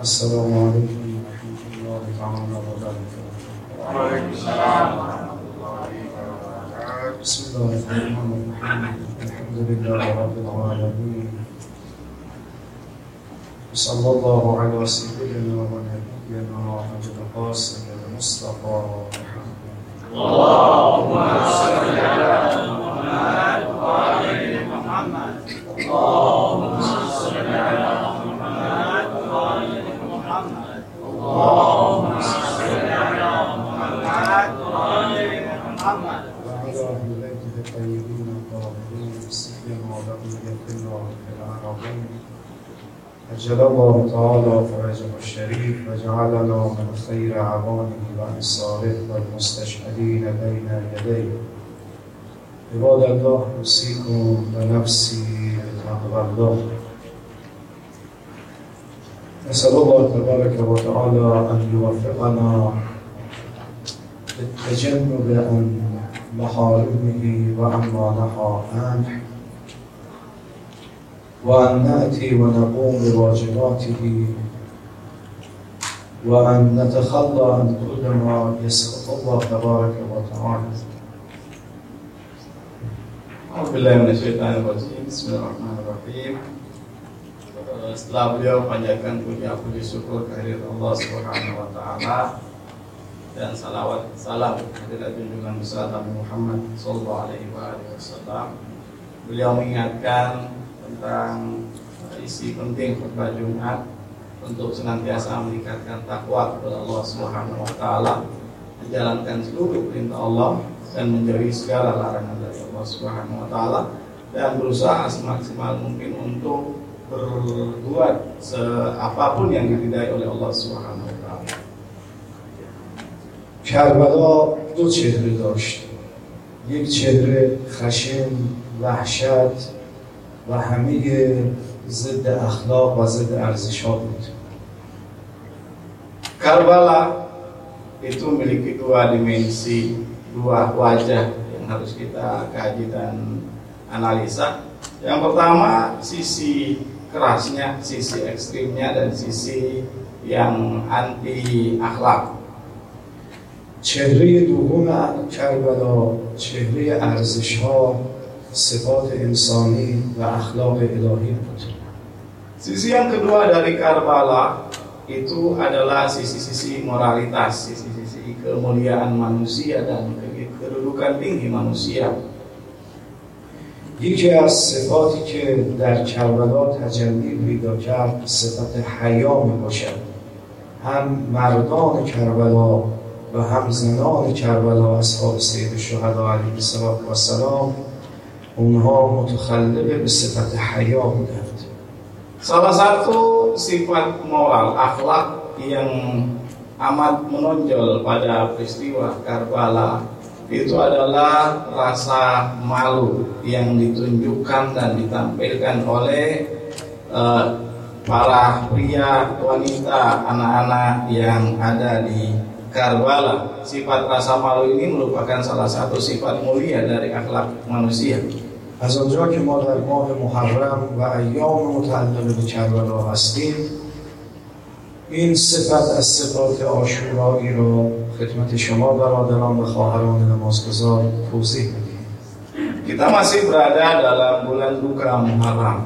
السلام عليكم ورحمة الله تعالى وبركاته. وعليكم السلام ورحمة الله وبركاته. بسم الله الرحمن الرحيم. الحمد لله رب العالمين. وصلى الله على سيدنا ونبينا وحبيب القاسم المصطفى محمد اللهم صل على محمد وعلى محمد. اللهم أجل الله تعالى فرجه الشريف وجعلنا من خير عوانه وأنصاره والمستشهدين بين يديه عباد الله أوصيكم ونفسي بتقوى الله. نسأل الله تبارك وتعالى أن يوفقنا للتجنب عن محارمه وعما نهى عنه. وأن نأتي ونقوم بواجباته وأن نتخلى عن كل ما يسخط الله تبارك وتعالى Bismillahirrahmanirrahim. Bismillahirrahmanirrahim. Eh, Setelah beliau panjatkan puja puji syukur kehadirat Allah Subhanahu wa taala dan salawat salam kehadirat junjungan besar Nabi Muhammad sallallahu alaihi wasallam. Beliau mengingatkan tentang isi penting khutbah Jumat untuk senantiasa meningkatkan takwa kepada Allah Subhanahu wa taala, menjalankan seluruh perintah Allah dan menjauhi segala larangan dari Allah Subhanahu wa taala dan berusaha semaksimal mungkin untuk berbuat seapapun yang diridai oleh Allah Subhanahu wa taala. کربلا دو چهره داشت یک چهره خشم وحشت و همه ضد اخلاق و ضد ارزش ها بود Karbala itu memiliki dua dimensi, dua wajah yang harus kita kaji dan analisa. Yang pertama sisi kerasnya, sisi ekstrimnya dan sisi yang anti akhlak. چهره دوم کربلا چهره ارزش ها صفات انسانی و اخلاق الهی بود Sisi yang kedua dari Karbala itu adalah sisi-sisi moralitas, sisi-sisi kemuliaan manusia dan kedudukan tinggi manusia. یکی از صفاتی که در کربلا تجلی پیدا کرد صفت حیا می باشد هم مردان کربلا و هم زنان کربلا اصحاب سید الشهدا علیه السلام و سلام اونها متخلبه به صفت حیا بودند Salah satu sifat moral akhlak yang amat menonjol pada peristiwa Karbala itu adalah rasa malu yang ditunjukkan dan ditampilkan oleh eh, para pria, wanita, anak-anak yang ada di Karbala. Sifat rasa malu ini merupakan salah satu sifat mulia dari akhlak manusia. از آنجا که ما در ماه محرم و ایام متعلق به کربلا هستیم این صفت از صفات آشورایی رو خدمت شما برادران و خواهران نمازگزار توضیح بدیم که دم از این برادر در بلند بکرم محرم.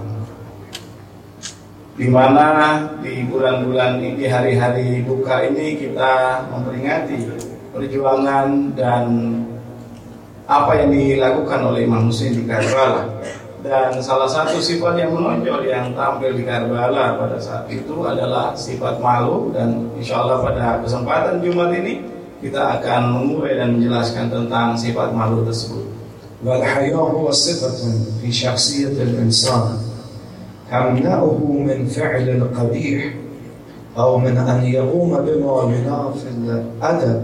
di mana di bulan-bulan ini, di hari-hari buka ini kita memperingati perjuangan dan apa yang dilakukan oleh Imam Hussein di Karbala. Dan salah satu sifat yang menonjol yang tampil di Karbala pada saat itu adalah sifat malu dan insya Allah pada kesempatan Jumat ini kita akan mengurai dan menjelaskan tentang sifat malu tersebut. والحياء هو صفة في شخصية الإنسان تمنعه من فعل القبيح أو من أن يقوم بما ينافي الأدب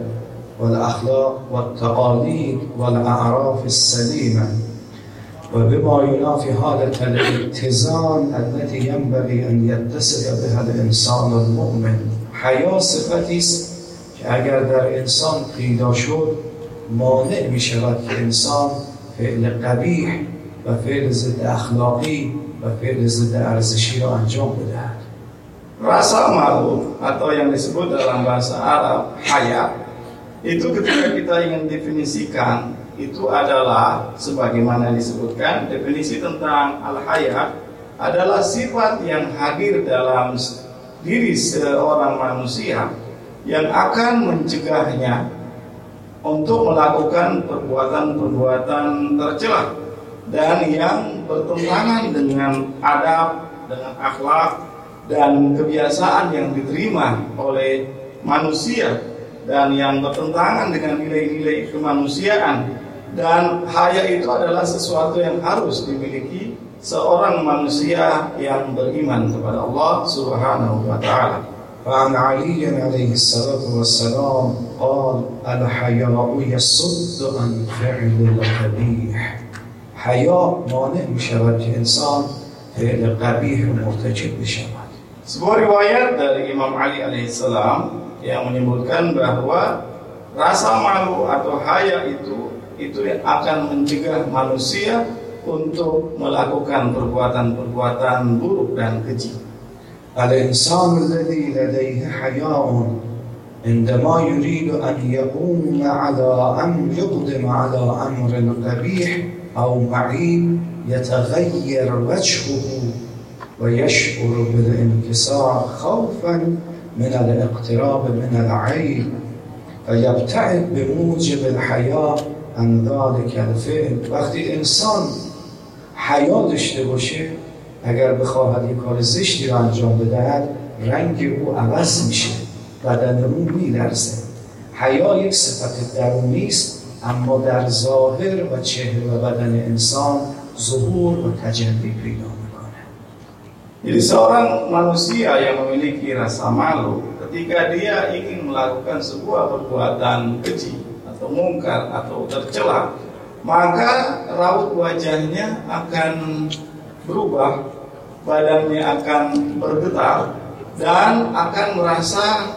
والأخلاق والتقاليد والأعراف السليمة. وبما ينافي حالة الاتزان التي ينبغي أن يتصف بها الإنسان المؤمن. حیا صفتی است اگر در انسان پیدا شد مانع می شود که انسان فعل قبیح و فعل ضد اخلاقی و فعل ضد ارزشی را انجام بدهد. Rasa malu atau yang disebut dalam bahasa Arab haya itu ketika kita ingin definisikan itu adalah sebagaimana disebutkan definisi tentang al-haya adalah sifat yang hadir dalam diri seorang manusia yang akan mencegahnya untuk melakukan perbuatan-perbuatan tercela dan yang bertentangan dengan adab, dengan akhlak dan kebiasaan yang diterima oleh manusia dan yang bertentangan dengan nilai-nilai kemanusiaan dan haya itu adalah sesuatu yang harus dimiliki seorang manusia yang beriman kepada Allah Subhanahu wa taala. وعن علي عليه الصلاة والسلام قال الحياء يصد عن فعل القبيح حیا مانع می شود که انسان فعل قبیح مرتکب بشود Sebuah riwayat dari Imam Ali alaihissalam yang menyebutkan bahwa rasa malu atau haya itu itu yang akan mencegah manusia untuk melakukan perbuatan-perbuatan buruk dan keji. الإنسان الذي لديه حياء عندما يريد أن يقوم على أم يقدم على أمر قبيح أو معيب يتغير وجهه ويشعر بالانكسار خوفا من الاقتراب من العيب فيبتعد بموجب الحياء عن ذلك الفعل. وقتی انسان حیا داشته باشه اگر بخواهد یک کار زشتی را انجام بدهد رنگ او عوض میشه بدن او میلرزه. حیا یک صفت درونی است اما در ظاهر و چهره و بدن انسان ظهور و تجلی پیدا Jadi seorang manusia yang memiliki rasa malu ketika dia ingin melakukan sebuah perbuatan keji atau mungkar atau tercela, maka raut wajahnya akan berubah, badannya akan bergetar dan akan merasa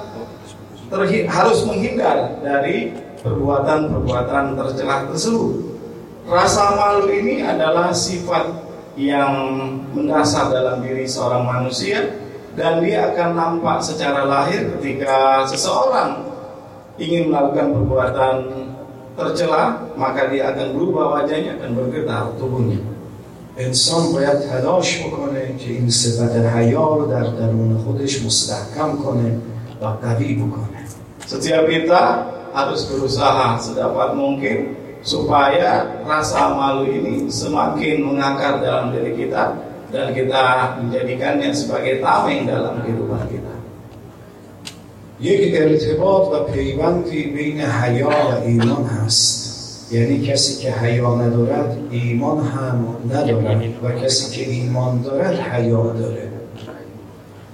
harus menghindar dari perbuatan-perbuatan tercela tersebut. Rasa malu ini adalah sifat yang mendasar dalam diri seorang manusia dan dia akan nampak secara lahir ketika seseorang ingin melakukan perbuatan tercela maka dia akan berubah wajahnya akan bergetar tubuhnya. انسان باید تلاش بکنه که این صفت حیا رو در درون خودش مستحکم کنه و قوی بکنه Setiap kita harus berusaha sedapat mungkin supaya rasa malu ini semakin mengakar dalam diri kita dan kita menjadikannya sebagai tameng dalam kehidupan kita. یک ارتباط و پیوندی بین حیا و ایمان هست یعنی کسی که حیا ندارد ایمان هم ندارد و کسی که ایمان دارد حیا داره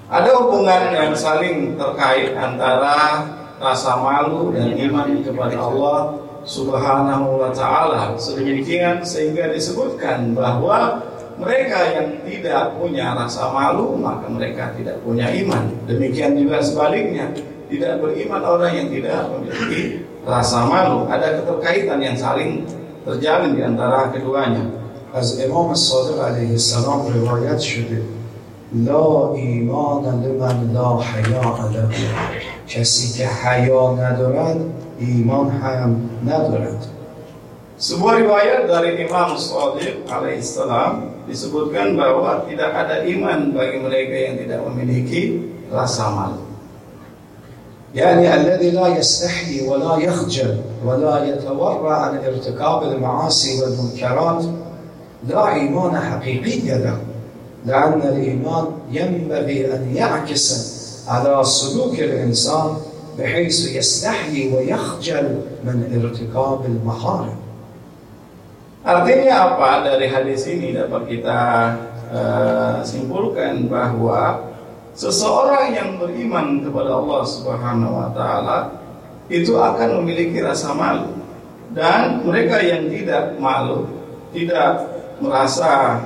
Ada hubungan yang saling terkait antara rasa malu dan iman kepada Allah Subhanahu wa taala. Sedemikian sehingga disebutkan bahwa mereka yang tidak punya rasa malu maka mereka tidak punya iman. Demikian juga sebaliknya, tidak beriman orang yang tidak memiliki rasa malu. Ada keterkaitan yang saling terjalin di antara keduanya. از امام صادق علیه السلام روایت شده لا ایمان لمن لا حیا له کسی که حیا ندارد ایمان هم ندارد Sebuah riwayat dari Imam Shadiq alaihissalam disebutkan bahwa tidak ada iman bagi mereka yang tidak memiliki rasa malu. يعني الذي لا يستحي ولا يخجل ولا يتورع عن ارتكاب المعاصي والمنكرات لا إيمان حقيقي له لأن الإيمان ينبغي أن يعكس على سلوك الإنسان بحيث يستحي ويخجل من ارتكاب المحارم Artinya apa dari hadis ini dapat kita eh, simpulkan bahwa seseorang yang beriman kepada Allah Subhanahu wa taala itu akan memiliki rasa malu dan mereka yang tidak malu tidak merasa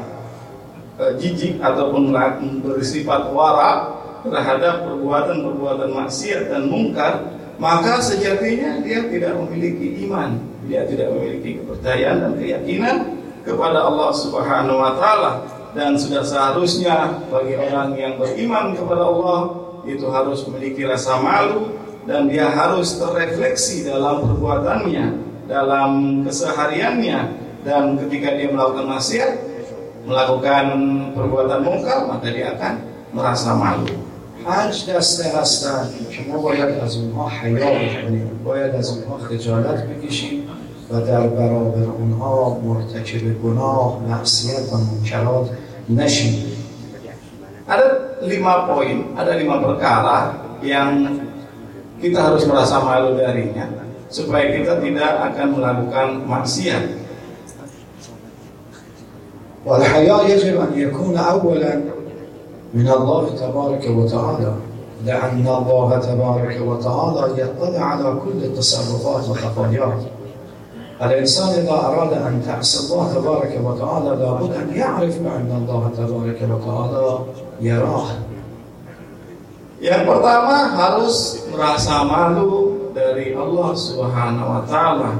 eh, jijik ataupun bersifat wara terhadap perbuatan-perbuatan maksiat dan mungkar maka sejatinya dia tidak memiliki iman. Dia tidak memiliki kepercayaan dan keyakinan kepada Allah Subhanahu wa taala. Dan sudah seharusnya bagi orang yang beriman kepada Allah itu harus memiliki rasa malu dan dia harus terrefleksi dalam perbuatannya, dalam kesehariannya. Dan ketika dia melakukan maksiat, melakukan perbuatan mungkar maka dia akan merasa malu. پنج دسته هستن که ما باید از اونها حیا بکنیم باید از اونها خجالت بکشیم و در برابر اونها مرتکب گناه معصیت و منکرات نشیم Ada lima poin, ada lima perkara yang kita harus merasa malu darinya supaya kita tidak akan melakukan maksiat. والحياء يجب أن يكون أولا من الله تبارك وتعالى. لأن الله تبارك وتعالى يطلع على كل التصرفات وخفاياه الإنسان إذا أراد أن تعصي الله تبارك وتعالى لابد أن يعرف بأن الله تبارك وتعالى يراه. Yang pertama harus merasa malu dari Allah Subhanahu wa taala.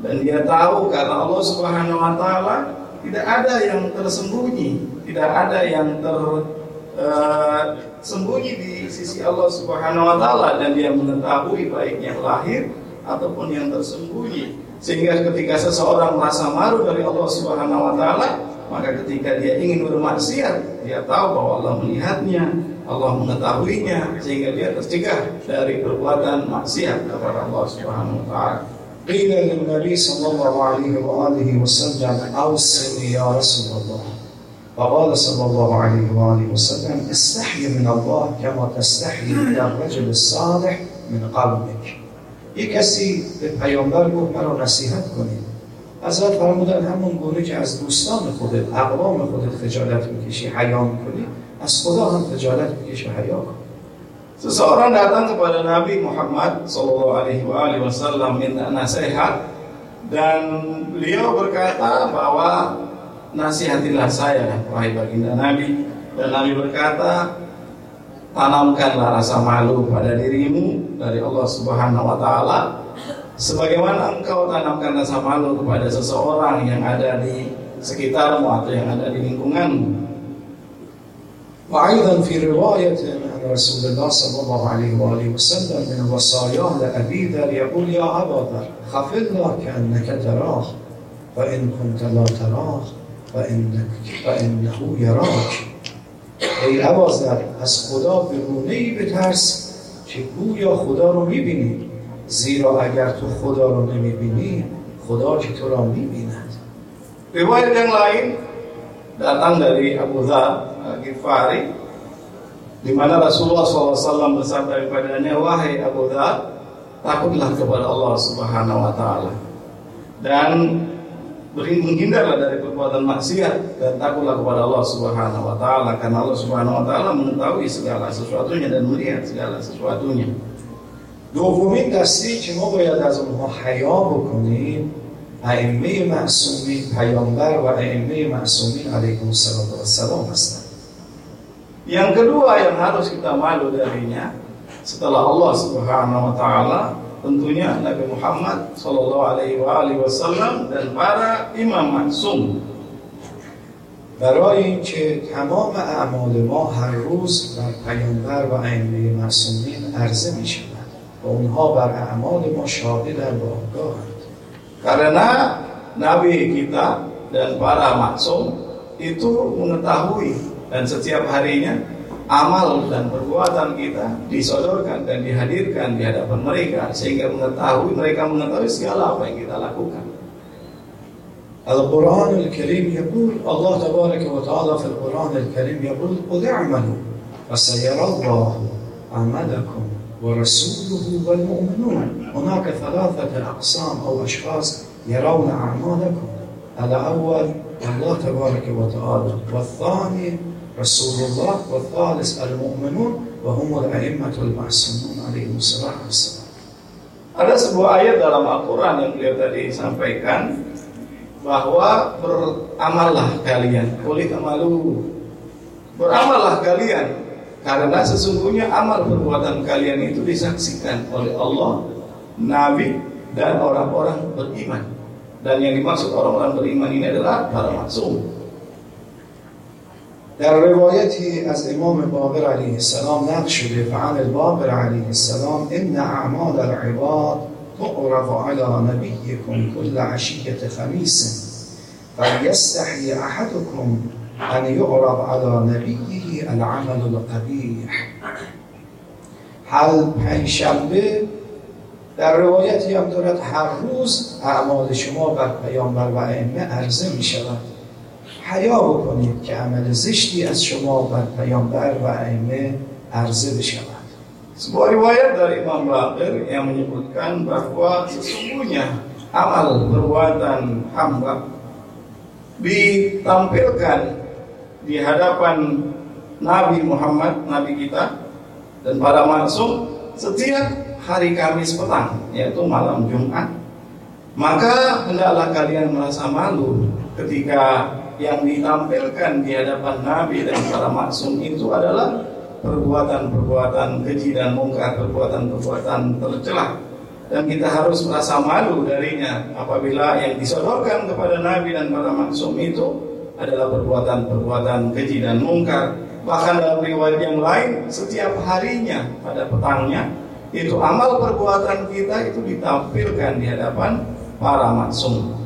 Dan dia tahu karena Allah Subhanahu wa taala tidak ada yang tersembunyi, tidak ada yang tersembunyi di sisi Allah Subhanahu wa taala dan dia mengetahui baik yang lahir ataupun yang tersembunyi. Sehingga ketika seseorang merasa malu dari Allah Subhanahu wa taala, maka ketika dia ingin bermaksiat, dia tahu bahwa Allah melihatnya, Allah mengetahuinya sehingga dia tercegah dari perbuatan maksiat kepada Allah Subhanahu wa taala. قيل للنبي صلى الله عليه وآله وسلم أوصني يا رسول الله فقال صلى الله عليه وآله وسلم استحي من الله كما تستحي من الرجل الصالح من قومك یک کسی به پیامبر گفت مرا نصیحت کنید. حضرت فرمودن همون گونه که از دوستان خودت اقوام خودت خجالت میکشی حیا میکنی از خدا هم خجالت میکشی حیا کن. Seseorang datang kepada Nabi Muhammad Sallallahu Alaihi Wasallam minta nasihat dan beliau berkata bahwa nasihatilah saya wahai baginda Nabi dan Nabi berkata tanamkanlah rasa malu pada dirimu dari Allah Subhanahu Wa Taala sebagaimana engkau tanamkan rasa malu kepada seseorang yang ada di sekitarmu atau yang ada di lingkunganmu. وأيضا في رواية عن رسول الله صلى الله عليه وآله وسلم من وصاياه لأبي ذر يقول يا أبا ذر خف الله كأنك تراه وإن كنت لا تراه و اینه او یراک. ای عبازر از خدا به رونه ای به ترس که او یا خدا رو می‌بینی. زیرا اگر تو خدا رو نمی‌بینی خدا که تو را می‌بیند. به باید دن لائن در اندری ابو ذر اگر فاری دیمانا رسول الله صلی اللہ علیہ وسلم بسر در پدرانی وحی ابو ذر. و تعالی. dan menghindarlah dari perbuatan maksiat dan takutlah kepada Allah Subhanahu wa taala karena Allah Subhanahu wa taala mengetahui segala sesuatunya dan melihat segala sesuatunya. دومین دستی که ما باید از اونها حیا بکنیم ائمه معصومین پیامبر و ائمه معصومین علیهم السلام هستند Yang kedua yang harus kita malu darinya setelah Allah Subhanahu wa taala tentunya Nabi Muhammad sallallahu alaihi wasallam dan para imam maksum برای اینکه تمام اعمال ما هر روز بر پیامبر و ائمه معصومین عرضه می شود و اونها بر اعمال ما شاهدن و آگاهند karena nabi kita dan para maksum itu mengetahui dan setiap harinya amal dan perbuatan kita disodorkan dan dihadirkan di hadapan mereka sehingga mengetahui mereka mengetahui segala apa yang kita lakukan. القرآن الكريم يقول الله تبارك وتعالى في القرآن الكريم يقول قل اعملوا فسيرى الله عملكم ورسوله والمؤمنون هناك ثلاثة أقسام أو أشخاص يرون أعمالكم الأول الله تبارك وتعالى والثاني Rasulullah wa khalis al-mu'minun wa humul a'immatul ma'sumun alaihi wassalam. Ada sebuah ayat dalam Al-Quran yang beliau tadi sampaikan bahwa beramallah kalian, kulit amalu, beramallah kalian karena sesungguhnya amal perbuatan kalian itu disaksikan oleh Allah, Nabi dan orang-orang beriman. Dan yang dimaksud orang-orang beriman ini adalah para maksum, در روایتی از امام باقر علیه السلام نقل شده فعن الباقر علیه السلام ان اعمال العباد تعرض على نبیكم كل عشیت خمیس فلیستحی احدكم ان یعرض على نبیه العمل القبیح. هر پنجشنبه در روایتی هم دارد هر روز اعمال شما بر پیامبر و ائمه عرضه می شود حیا بکنید که عمل زشتی از شما بر پیامبر و ائمه عرضه بشود Sebuah riwayat dari Imam Bakir yang menyebutkan bahwa sesungguhnya amal perbuatan hamba ditampilkan di hadapan Nabi Muhammad, Nabi kita dan para maksum setiap hari Kamis petang, yaitu malam Jumat. Maka hendaklah kalian merasa malu ketika yang ditampilkan di hadapan Nabi dan para maksum itu adalah perbuatan-perbuatan keji dan mungkar, perbuatan-perbuatan tercela. Dan kita harus merasa malu darinya apabila yang disodorkan kepada Nabi dan para maksum itu adalah perbuatan-perbuatan keji dan mungkar. Bahkan dalam riwayat yang lain, setiap harinya pada petangnya itu amal perbuatan kita itu ditampilkan di hadapan para maksum.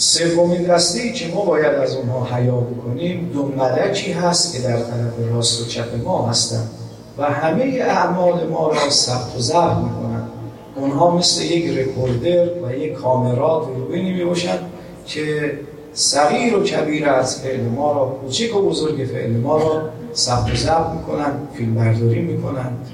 سومین دسته که ما باید از اونها حیا بکنیم دو ملکی هست که در طرف راست و چپ ما هستند و همه اعمال ما را ثبت و ضبط می‌کنند اونها مثل یک رکوردر و یک کامرات دوربینی می باشند که صغیر و کبیر از فعل ما را کوچک و بزرگ فعل ما را ثبت و ضبط می‌کنند فیلم برداری می‌کنند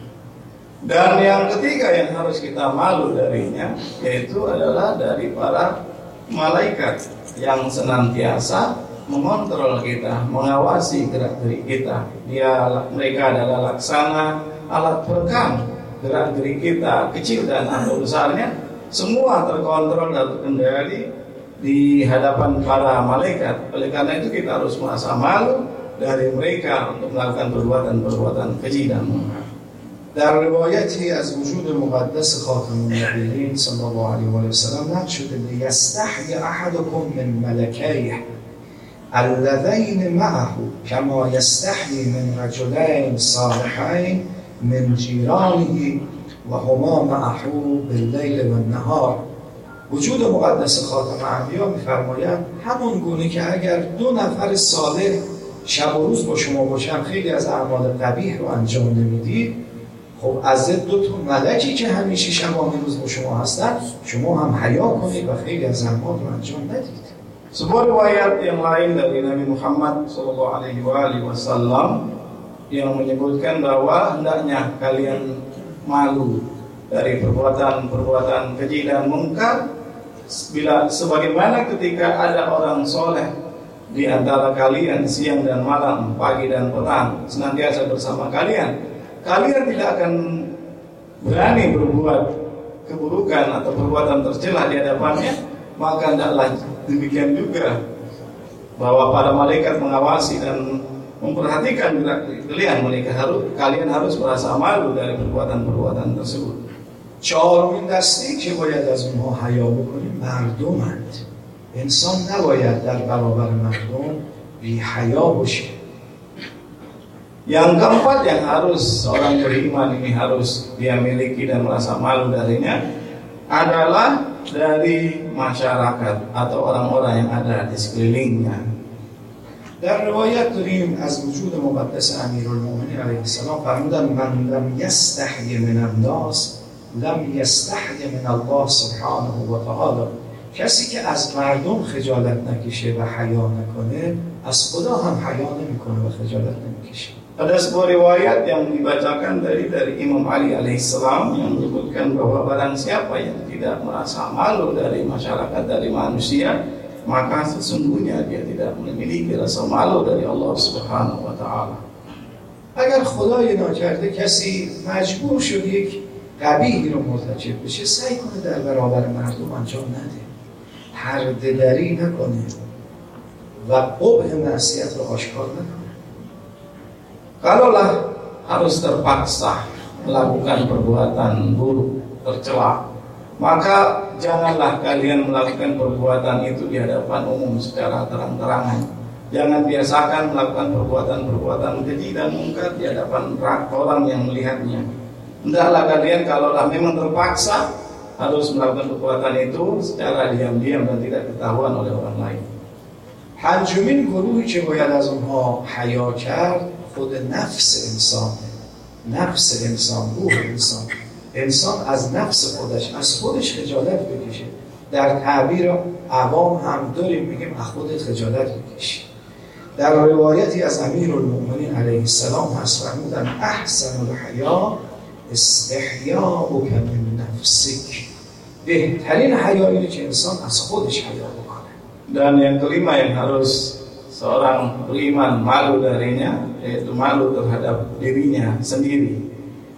Dan yang ketiga yang harus kita malu darinya yaitu adalah dari para malaikat yang senantiasa mengontrol kita, mengawasi gerak-gerik kita. Dia mereka adalah laksana alat perekam gerak-gerik kita, kecil dan atau besarnya, semua terkontrol dan terkendali di hadapan para malaikat. Oleh karena itu kita harus merasa malu dari mereka untuk melakukan perbuatan-perbuatan keji dan mungkar. در روایتی از وجود مقدس خاتم النبیین صلی الله علیه و سلم نقل شده لیستحی احدکم من ملکیه اللذین معه کما یستحی من رجلین صالحین من جیرانه و هما معه باللیل و النهار. وجود مقدس خاتم انبیا میفرمایند همون گونه که اگر دو نفر صالح شب و روز با شما باشن خیلی از اعمال قبیح رو انجام نمی‌دید. خب از دو تا ملکی که همیشه شبانه روز با شما هستن شما هم حیا کنید و خیلی از اعمال رو انجام ندید Sebuah riwayat yang lain dari Nabi Muhammad Shallallahu Alaihi Wasallam yang menyebutkan bahwa hendaknya kalian malu dari perbuatan-perbuatan keji dan mungkar bila sebagaimana ketika ada orang soleh di antara kalian siang dan malam, pagi dan petang senantiasa bersama kalian kalian tidak akan berani berbuat keburukan atau perbuatan tercela di hadapannya, maka tidaklah demikian juga bahwa para malaikat mengawasi dan memperhatikan kalian mereka harus kalian harus merasa malu dari perbuatan-perbuatan tersebut. چهارمین دسته که باید از اونها حیا بکنیم مردمند انسان نباید در برابر مردم بی حیا باشه Yang keempat yang harus orang beriman ini harus dia miliki dan merasa malu darinya adalah dari masyarakat atau orang-orang yang ada di sekelilingnya. در روایت داریم از وجود مقدس امیرالمؤمنین علیه السلام فرمودن من لم یستحی من الناس لم یستحی من الله سبحانه و تعالی کسی که از مردم خجالت نکشه و حیا نکنه از خدا هم حیا نمی‌کنه و خجالت نمی‌کشه Ada sebuah riwayat yang dibacakan dari dari Imam Ali alaihissalam yang menyebutkan bahwa barang siapa yang tidak merasa malu dari masyarakat dari manusia maka sesungguhnya dia tidak memiliki rasa malu dari Allah Subhanahu wa taala. اگر خدای ناکرده کسی مجبور شد یک قبیهی رو مرتکب بشه سعی کنه در برابر مردم انجام نده پرده دری نکنه و قبح معصیت رو آشکار نکنه Kalaulah harus terpaksa melakukan perbuatan buruk, tercela, maka janganlah kalian melakukan perbuatan itu di hadapan umum secara terang-terangan. Jangan biasakan melakukan perbuatan-perbuatan keji dan mungkar di hadapan orang yang melihatnya. Hendaklah kalian kalau memang terpaksa harus melakukan perbuatan itu secara diam-diam dan tidak ketahuan oleh orang lain. پنجمین گروهی که باید از اونها حیا کرد خود نفس انسانه نفس انسان روح انسان. انسان از نفس خودش از خودش خجالت بکشه. در تعبیر عوام هم داریم میگیم از خودت خجالت بکشی. در روایتی از امیر المؤمنین علیه السلام هست فرمودن احسن الحیا استحیاء من نفسک. بهترین حیا اینه که انسان از خودش حیا بکنه. Dan yang kelima yang harus seorang beriman malu darinya yaitu malu terhadap dirinya sendiri.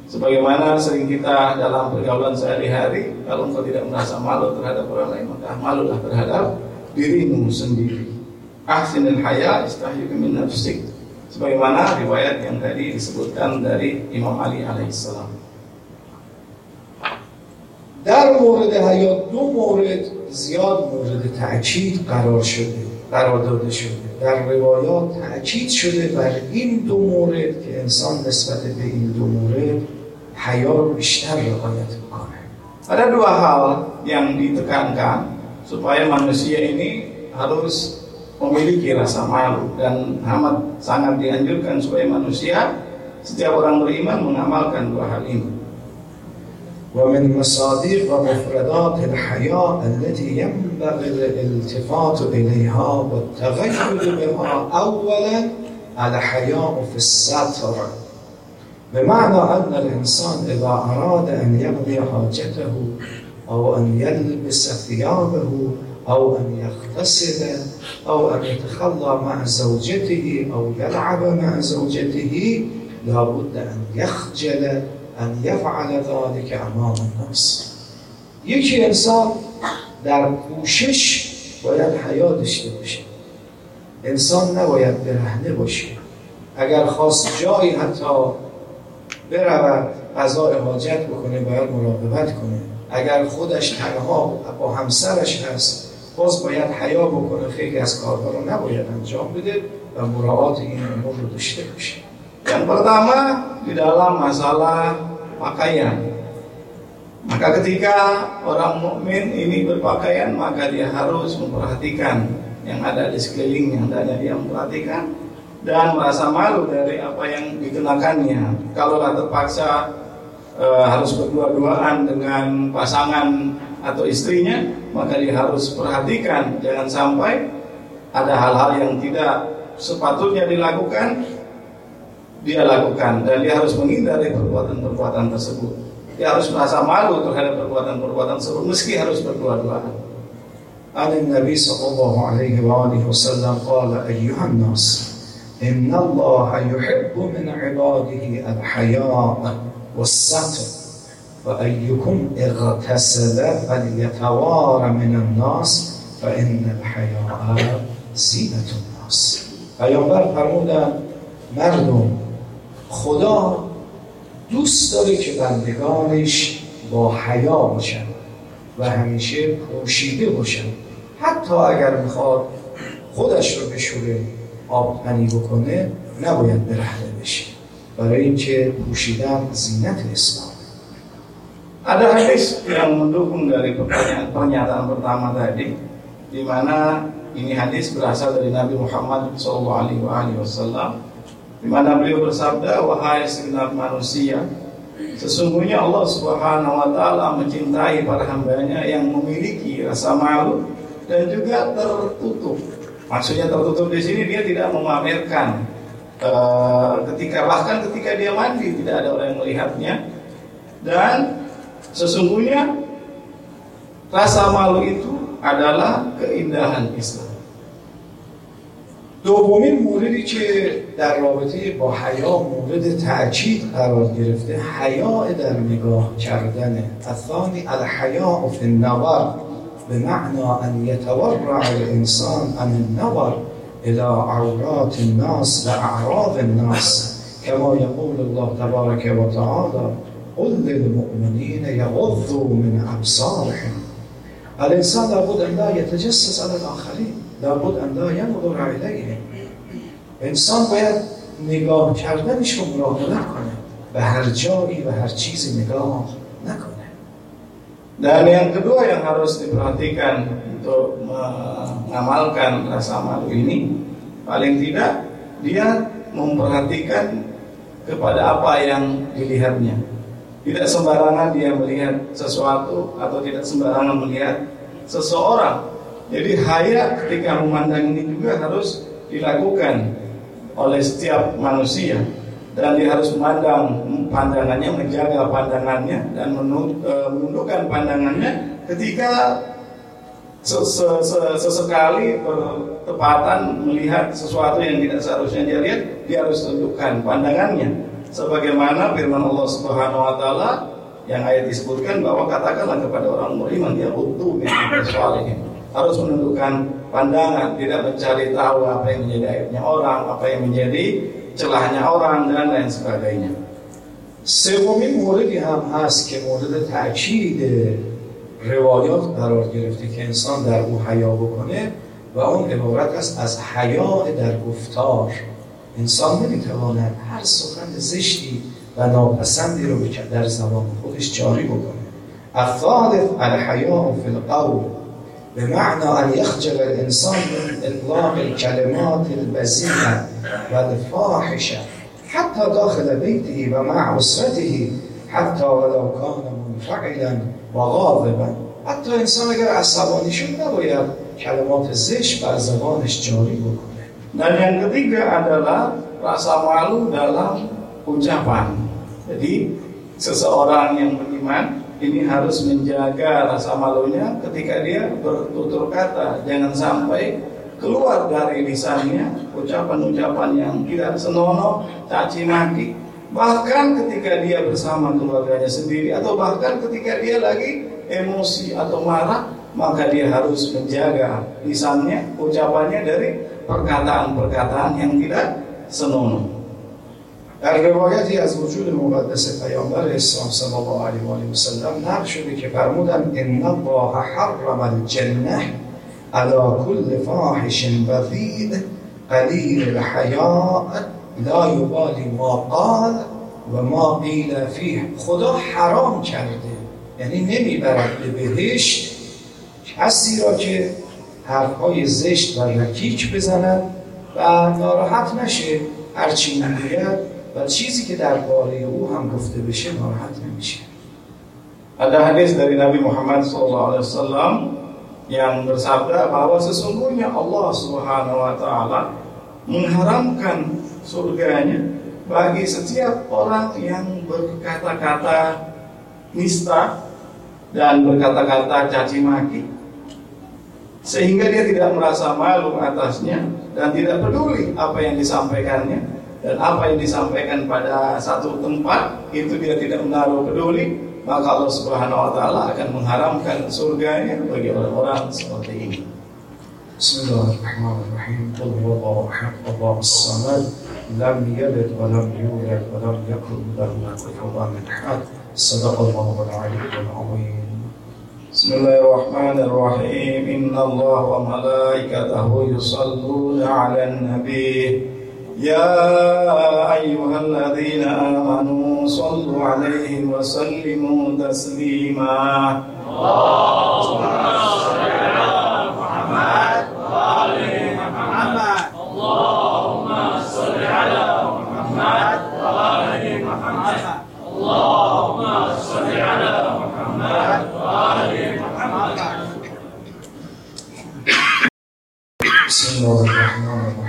Sebagaimana sering kita dalam pergaulan sehari-hari, kalau engkau tidak merasa malu terhadap orang lain, maka malulah terhadap dirimu sendiri. Ahsinil haya istahyuka min nafsik. Sebagaimana riwayat yang tadi disebutkan dari Imam Ali alaihissalam. در مورد حیات دو مورد زیاد مورد تأکید قرار شده قرار داده شده در روایات تأکید شده بر این دو مورد که انسان نسبت به این دو مورد حیا رو بیشتر رعایت میکنه Ada dua hal yang ditekankan supaya manusia ini harus memiliki rasa malu dan amat sangat dianjurkan supaya manusia setiap orang beriman mengamalkan dua hal ini. ومن مصادق ومفردات الحياة التي ينبغي الالتفات إليها والتغير بها أولا الحياء في الستر بمعنى أن الإنسان إذا أراد أن يقضي حاجته أو أن يلبس ثيابه أو أن يغتسل أو أن يتخلى مع زوجته أو يلعب مع زوجته لابد أن يخجل ان یفعل ذلك امام الناس. یکی انسان در پوشش باید حیا داشته باشه. انسان نباید برهنه باشه. اگر خواست جایی حتی برود قضای حاجت بکنه باید مراقبت کنه. اگر خودش تنها با همسرش هست باز باید حیا بکنه. خیلی از کارها رو نباید انجام بده و مراعات این امور رو داشته باشه. Yang pertama di dalam masalah pakaian. Maka ketika orang mukmin ini berpakaian, maka dia harus memperhatikan yang ada di sekelilingnya, hendaknya dia memperhatikan dan merasa malu dari apa yang dikenakannya. Kalau terpaksa e, harus berdua-duaan dengan pasangan atau istrinya, maka dia harus perhatikan jangan sampai ada hal-hal yang tidak sepatutnya dilakukan dia lakukan dan dia harus menghindari perbuatan-perbuatan tersebut. Dia harus merasa malu terhadap perbuatan-perbuatan tersebut meski harus berdua-duaan. عن النبي صلى الله عليه وآله وسلم قال أيها الناس إن الله يحب من عباده الحياء والستر فأيكم اغتسل فليتوار من الناس فإن الحياء زینة الناس پیامبر فرمودن مردم خدا دوست داره که بندگانش با حیا باشن و همیشه پوشیده باشن. حتی اگر می‌خواد خودش رو بشوره آب پنی بکنه نباید برهنه بشه. برای اینکه پوشیدن زینت اسلام. Ada hadis yang mendukung dari pertanyaan, pernyataan pertama tadi, di mana ini hadis berasal dari Nabi Muhammad SAW di mana beliau bersabda wahai segenap manusia sesungguhnya Allah Subhanahu wa taala mencintai para hambanya yang memiliki rasa malu dan juga tertutup. Maksudnya tertutup di sini dia tidak memamerkan uh, ketika bahkan ketika dia mandi tidak ada orang yang melihatnya. Dan sesungguhnya rasa malu itu adalah keindahan Islam دومین موردی که در رابطه با حیا مورد تأکید قرار گرفته حیا در نگاه کردن. الثانی الحیا فی النظر به معنا ان یتورع الانسان عن النظر الى عورات الناس و اعراض الناس. كما يقول الله تبارك وتعالى قل للمؤمنين يغضوا من ابصارهم. الانسان لابد ان لا يتجسس على الاخرين لابد ان لا ينظر اليهم انسان باید نگاه کردنش رو مراقبت کنه به هر جایی و هر چیزی نگاه نکنه Dan yang kedua yang harus diperhatikan untuk mengamalkan rasa malu ini paling tidak dia memperhatikan kepada apa yang dilihatnya. Tidak sembarangan dia melihat sesuatu atau tidak sembarangan melihat seseorang. Jadi haya ketika memandang ini juga harus dilakukan oleh setiap manusia dan dia harus memandang pandangannya, menjaga pandangannya dan e, menundukkan pandangannya ketika sesekali bertepatan melihat sesuatu yang tidak seharusnya dia lihat, dia harus tundukkan pandangannya. Sebagaimana firman Allah Subhanahu wa taala yang ayat disebutkan bahwa katakanlah kepada orang beriman dia butuh yang harus menundukkan pandangan, tidak mencari tahu apa yang menjadi aibnya orang, apa yang menjadi celahnya orang dan lain sebagainya. سومین موردی هم هست که مورد تاکید روایات قرار گرفته که انسان در او حیا بکنه و اون عبارت است از حیا در گفتار انسان نمی‌تواند هر سخن زشتی و ناپسندی رو در زبان خودش جاری بکنه الثالث الحیا فی القول به معنا ان یخجل الانسان من اطلاق کلمات البزیمه و الفاحشه حتی داخل بیته و مع اسرته حتی ولو کان منفعلا و غاضبا. حتی انسان اگر عصبانی شد نباید کلمات زشت بر زبانش جاری بکنه. در یک yang ketiga رسا معلوم malu اونجا ucapan. Jadi seseorang yang beriman ini harus menjaga rasa malunya ketika dia bertutur kata. Jangan sampai keluar dari lisannya ucapan-ucapan yang tidak senonoh, caci maki. Bahkan ketika dia bersama keluarganya sendiri atau bahkan ketika dia lagi emosi atau marah, maka dia harus menjaga lisannya, ucapannya dari perkataan-perkataan yang tidak senonoh. در روایتی از وجود مقدس پیامبر اسلام صلی الله علیه و آله و سلم نقل شده که فرمودن ان الله حرم الجنه على كل فاحش بذیء قلیل الحیاء لا یبالی ما قال و ما قیل فیه. خدا حرام کرده یعنی نمی‌برد به بهشت. کسی را که حرفهای زشت و رکیک بزند و ناراحت نشه هرچی می‌گوید و چیزی که درباره او هم گفته بشه ناراحت نمیشه Ada hadis dari Nabi Muhammad SAW yang bersabda bahwa sesungguhnya Allah Subhanahu Wa Taala mengharamkan surganya bagi setiap orang yang berkata-kata nista dan berkata-kata caci maki sehingga dia tidak merasa malu atasnya dan tidak peduli apa yang disampaikannya dan apa yang disampaikan pada satu tempat itu dia tidak menaruh peduli maka Allah Subhanahu wa taala akan mengharamkan surganya bagi orang-orang seperti ini. Bismillahirrahmanirrahim. Qul huwallahu ahad, Allahu samad, lam yalid wa lam yulad wa lam yakul lahu kufuwan ahad. Sadaqallahu al-aliyyul azim. Bismillahirrahmanirrahim. Inna Allah wa malaikatahu yusalluna 'alan nabiy. يا أيها الذين آمنوا صلوا عليه وسلموا تسليما. اللهم صل على محمد. وآل محمد اللهم صل على محمد. وآل محمد اللهم صل على محمد وآل محمد. بسم الله الرحمن الرحيم.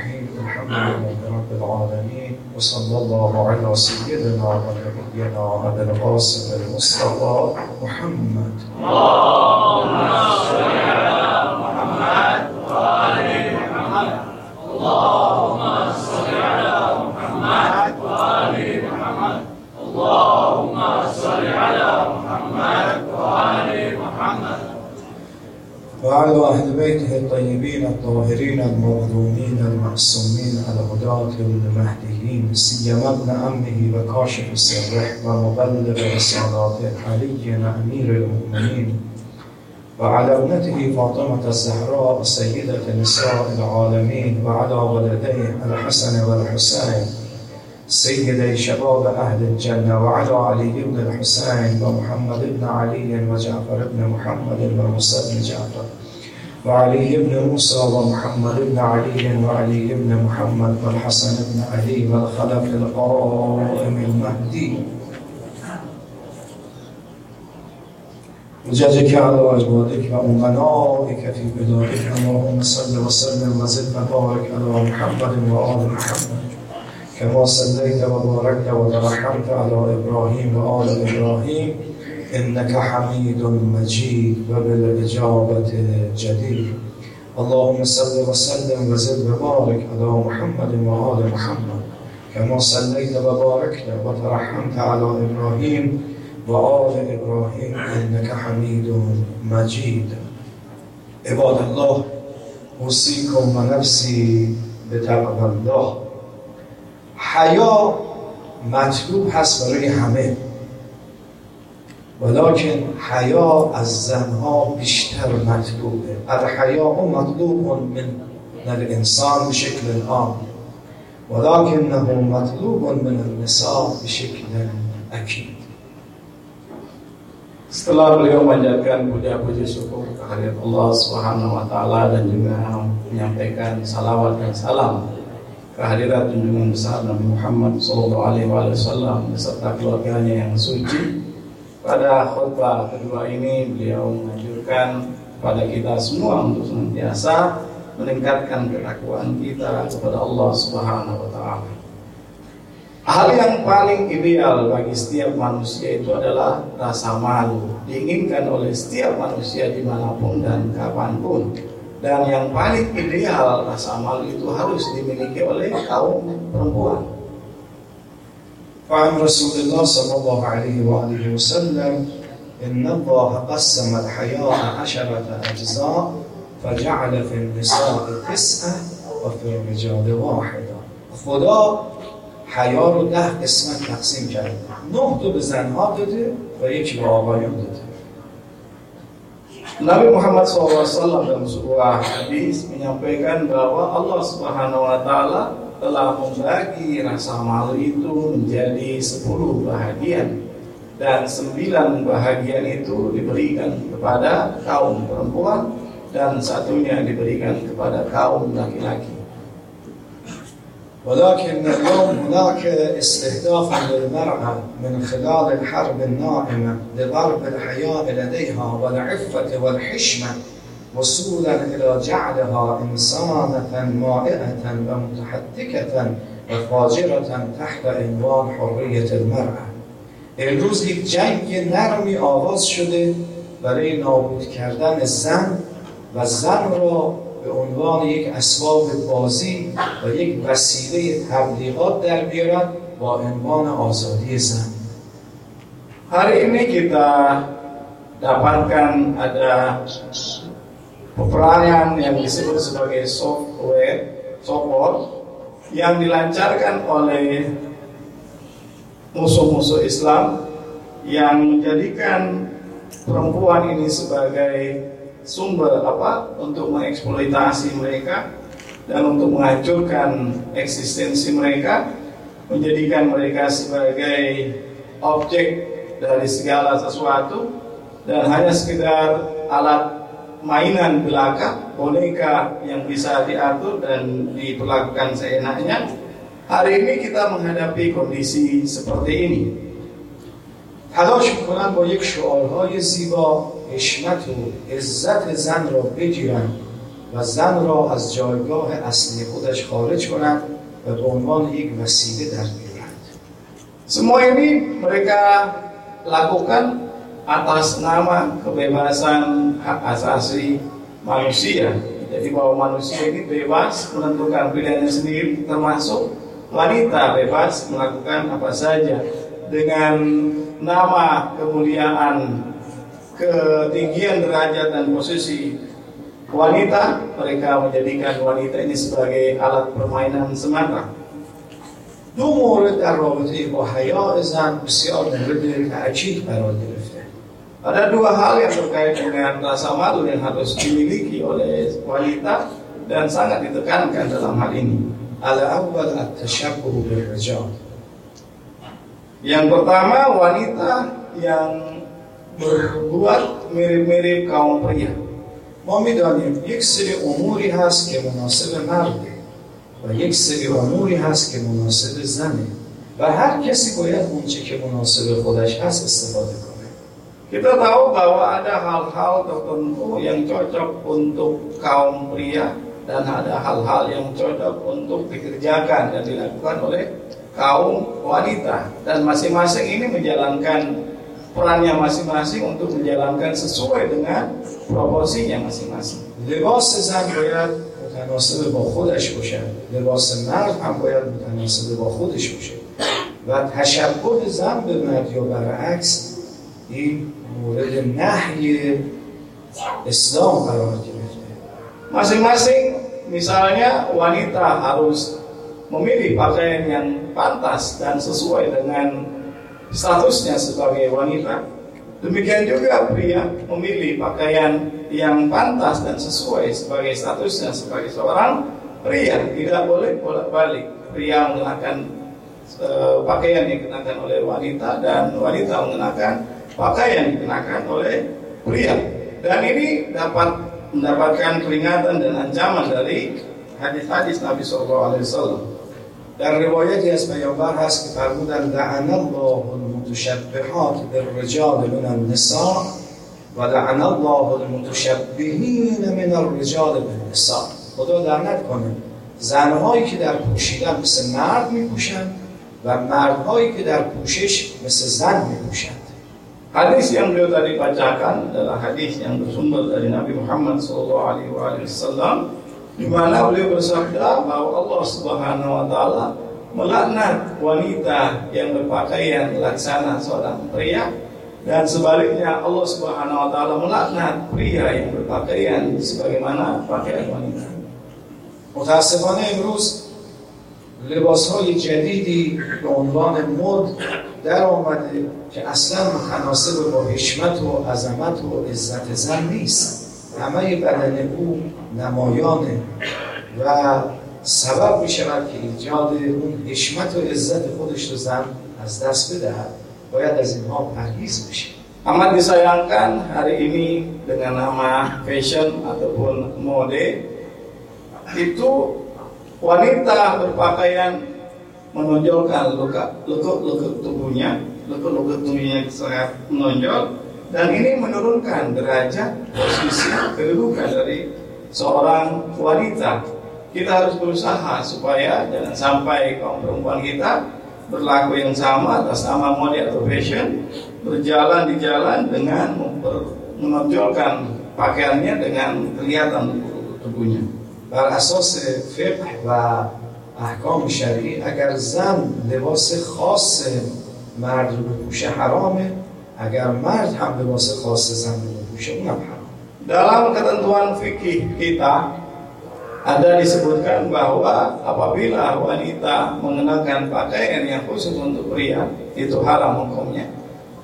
وصلى الله على سيدنا ونبينا أبي القاسم المصطفى محمد. اللهم صل على محمد وآل محمد. اللهم صل على محمد وآل محمد اللهم صل على محمد وآل محمد وعلى أهل بيته الطيبين الطاهرين المظلومين المعصومين الهداة المهديين سيما ابن أمه وكاشف سره ومبلغ رسالات علي أمير المؤمنين وعلى ابنته فاطمة الزهراء سيدة نساء العالمين وعلى ولديه الحسن والحسين سيدي شباب أهل الجنة وعلى علي بن الحسين ومحمد بن علي وجعفر بن محمد وموسى بن جعفر. وعلي بن موسى ومحمد بن علي وعلي بن محمد والحسن بن علي والخلف القائم المهدي. وجدك على عبادك وأمنائك في بلادك اللهم صل وسلم وزد وبارك على محمد وآل محمد. كما صليت وباركت وترحمت على إبراهيم وآل إبراهيم. إنك حميد مجيد وبالإجابة جديد. اللهم صل وسلم وزد وبارك على محمد وآل محمد. كما صليت وباركت وترحمت على إبراهيم وآل إبراهيم إنك حميد مجيد. عباد الله أوصيكم ونفسي بتقوى الله. حیا مطلوب هست برای همه. ولكن حیا از زنها بیشتر مطلوبه الحیاء مطلوب من الانسان بشکل عام ولكنه مطلوب من النساء بشکل اکید Setelah beliau memanjatkan puja-puji syukur kehadirat Allah Subhanahu wa taala dan juga menyampaikan salawat dan salam kehadirat junjungan besar Nabi Muhammad sallallahu alaihi wasallam beserta keluarganya yang suci. Pada khutbah kedua ini beliau menganjurkan pada kita semua untuk senantiasa meningkatkan ketakwaan kita kepada Allah Subhanahu wa taala. Hal yang paling ideal bagi setiap manusia itu adalah rasa malu. Diinginkan oleh setiap manusia di mana pun dan kapan pun. Dan yang paling ideal rasa malu itu harus dimiliki oleh kaum perempuan. وعن رسول الله صلى الله عليه وآله وسلم إن الله قسم الحياة عشرة أجزاء فجعل في النساء تسعة وفي الرجال واحدة. خدا حیا رو ده قسمت تقسیم کرده. نه تو به زنها داده و یکی به آقایان داده. Nabi Muhammad SAW dalam sebuah hadis menyampaikan bahwa Allah Subhanahu Wa Taala telah membagi rasa malu itu menjadi sepuluh bahagian dan sembilan bahagian itu diberikan kepada kaum perempuan dan satunya diberikan kepada kaum laki-laki. ولكن اليوم هناك استهداف للمرأة من خلال الحرب النائمة لضرب الحياء لديها والعفة والحشمة وصولا إلى جعلها إنسانة مائعة ومتحدكة وفاجرة تحت عنوان حرية المرأة. امروز یک جنگ نرمی آغاز شده برای نابود کردن زن و زن را به عنوان یک اسباب بازی و یک وسیله تبلیغات در بیارن با عنوان آزادی زن. Hari ini kita dapatkan ada peperangan yang disebut sebagai software, software yang dilancarkan oleh musuh-musuh Islam yang menjadikan perempuan ini sebagai sumber apa? Untuk mengeksploitasi mereka dan untuk menghancurkan eksistensi mereka menjadikan mereka sebagai objek dari segala sesuatu dan hanya sekedar alat mainan belaka, boneka yang bisa diatur dan diperlakukan seenaknya. Hari ini kita menghadapi kondisi seperti ini. حالا شکنن با یک شعارهای زیبا حشمت و عزت زن را بگیرن و زن را از جایگاه اصلی خودش خارج کنند و به عنوان یک وسیله در بیرند سمایمی مرکا لکوکن atas nama kebebasan hak asasi manusia. Jadi bahwa manusia ini bebas menentukan pilihannya sendiri, termasuk wanita bebas melakukan apa saja dengan nama kemuliaan, ketinggian derajat dan posisi wanita, mereka menjadikan wanita ini sebagai alat permainan semata. دو مورد در رابطه با حیاء زن بسیار مورد تأکید قرار گرفته Ada dua hal yang terkait dengan rasa malu yang harus dimiliki oleh wanita dan sangat ditekankan dalam hal ini. الأول التشبه بالرجال Yang pertama wanita yang berbuat mirip-mirip kaum pria. ما میدانیم یک سری اموری هست که مناسب مرده و یک سری اموری هست که مناسب زنه و هر کسی باید اونچه که مناسب خودش هست استفاده کنه Kita tahu bahwa ada hal-hal tertentu yang cocok untuk kaum pria dan ada hal-hal yang cocok untuk dikerjakan dan dilakukan oleh kaum wanita dan masing-masing ini menjalankan perannya masing-masing untuk menjalankan sesuai dengan proporsinya masing-masing. لباس زن باید متناسب با خودش باشه لباس مرد هم باید متناسب با خودش باشه و تشبه زن به مرد یا برعکس e o regenar di Masing-masing misalnya wanita harus memilih pakaian yang pantas dan sesuai dengan statusnya sebagai wanita. Demikian juga pria memilih pakaian yang pantas dan sesuai sebagai statusnya sebagai seorang pria. Tidak boleh bolak-balik. Pria mengenakan uh, pakaian yang dikenakan oleh wanita dan wanita mengenakan pakaian yang dikenakan oleh pria. Dan ini dapat mendapatkan peringatan dan ancaman dari hadis-hadis Nabi SAW. در روایتی از پیامبر هست که فرمودن لعن الله المتشبهات بالرجال من النساء و لعن الله المتشبهین من الرجال بالنساء خدا لعنت کنه زنهایی که در پوشیدن مثل مرد میپوشند و مردهایی که در پوشش مثل زن میپوشند Hadis yang beliau tadi bacakan adalah hadis yang bersumber dari Nabi Muhammad SAW di mana beliau bersabda bahwa Allah Subhanahu Wa Taala melaknat wanita yang berpakaian laksana seorang pria dan sebaliknya Allah Subhanahu Wa Taala melaknat pria yang berpakaian sebagaimana pakaian wanita. Mutasifahnya Imrus لباس های جدیدی به عنوان مد در آمده که اصلا متناسب با حشمت و عظمت و عزت زن نیست. همه بدن او نمایانه و سبب می شود که ایجاد اون حشمت و عزت خودش رو زن از دست بدهد. باید از اینها پرهیز بشه. Amat disayangkan hari ini dengan nama fashion ataupun mode itu wanita berpakaian menonjolkan luka lekuk-lekuk tubuhnya, lekuk-lekuk tubuhnya sangat menonjol dan ini menurunkan derajat posisi kedudukan dari seorang wanita. Kita harus berusaha supaya jangan sampai kaum perempuan kita berlaku yang sama atas nama mode atau fashion berjalan di jalan dengan menonjolkan pakaiannya dengan kelihatan tubuhnya. بر اساس فقه و احکام شرعی اگر زن لباس خاص مرد رو بپوشه حرامه اگر مرد هم لباس خاص زن رو بپوشه اونم حرام Dalam ketentuan fikih kita ada disebutkan bahwa apabila wanita mengenakan pakaian yang khusus untuk pria itu haram hukumnya.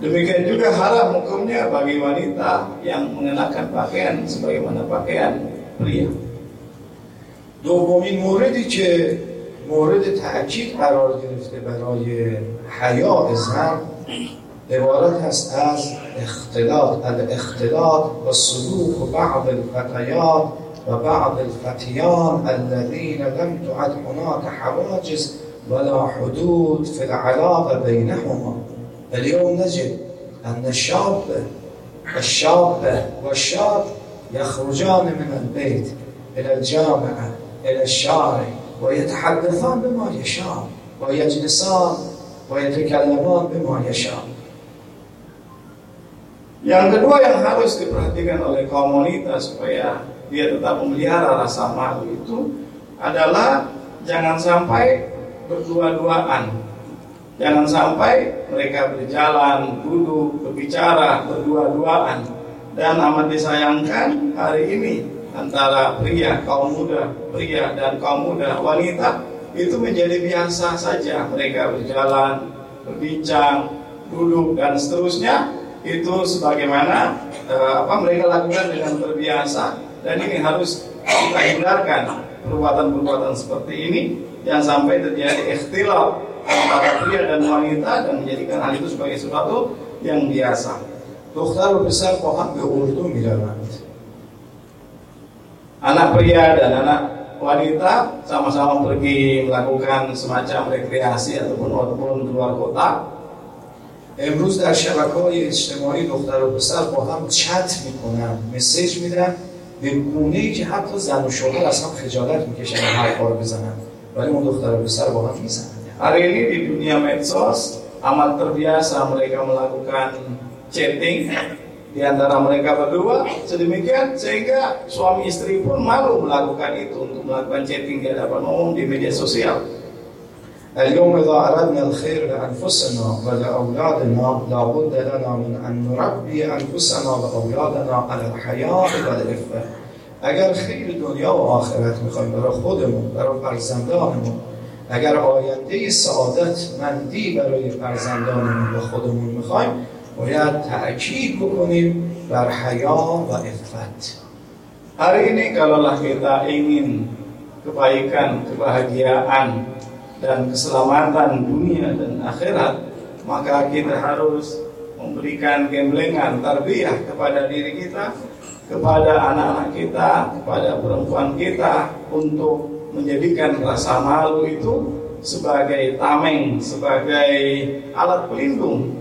Demikian juga haram hukumnya bagi wanita yang mengenakan pakaian sebagaimana pakaian pria. دومین موردی که مورد تأکید قرار گرفته برای حیاء زن عبارت است از اختلاط الاختلاط و سلوک بعض الفتیات و بعض الفتیان الذين لم تعد هناك حواجز ولا حدود في العلاقة بينهما اليوم نجد أن الشاب الشاب والشاب يخرجان من البيت إلى الجامعة إلى الشارع ويتحدثان بما يشاء ويجلسان ويتكلمان بما يشاء Yang kedua yang harus diperhatikan oleh kaum wanita supaya dia tetap memelihara rasa malu itu adalah jangan sampai berdua-duaan. Jangan sampai mereka berjalan, duduk, berbicara berdua-duaan. Dan amat disayangkan hari ini antara pria kaum muda, pria dan kaum muda, wanita itu menjadi biasa saja mereka berjalan, berbincang, duduk dan seterusnya itu sebagaimana e, apa mereka lakukan dengan terbiasa dan ini harus kita hindarkan perbuatan-perbuatan seperti ini yang sampai terjadi ikhtilaf antara pria dan wanita dan menjadikan hal itu sebagai sesuatu yang biasa. Dokter besar kohak ke urtu Anak pria dan anak wanita sama-sama pergi melakukan semacam rekreasi ataupun ataupun keluar kota. امروز در شبکه های اجتماعی دختر و پسر با هم چت میکنن مسیج میدن به گونه ای که حتی زن و شوهر از هم خجالت میکشن حرفا رو بزنن ولی اون دختر و پسر با هم میزنن Hari ini di dunia medsos amat terbiasa mereka melakukan chatting Di antara mereka berdua sedemikian sehingga suami istri pun malu melakukan itu untuk melakukan chatting di hadapan umum di media sosial. اليوم إذا أردنا الخير لأنفسنا ولأولادنا لابد لنا من أن نربي أنفسنا وأولادنا على الحياة والعفة اگر خیر دنیا و آخرت می‌خوایم برای خودمون برای فرزندانمون اگر آینده سعادت مندی برای فرزندانمون و خودمون می‌خوایم باید تأکید بکنیم بر حیا و عفت Hari ini kalaulah kita ingin kebaikan, kebahagiaan dan keselamatan dunia dan akhirat, maka kita harus memberikan gemblengan tarbiyah kepada diri kita, kepada anak-anak kita, kepada perempuan kita untuk menjadikan rasa malu itu sebagai tameng, sebagai alat pelindung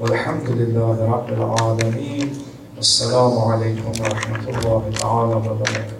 والحمد لله رب العالمين. والسلام عليكم ورحمة الله تعالى وبركاته.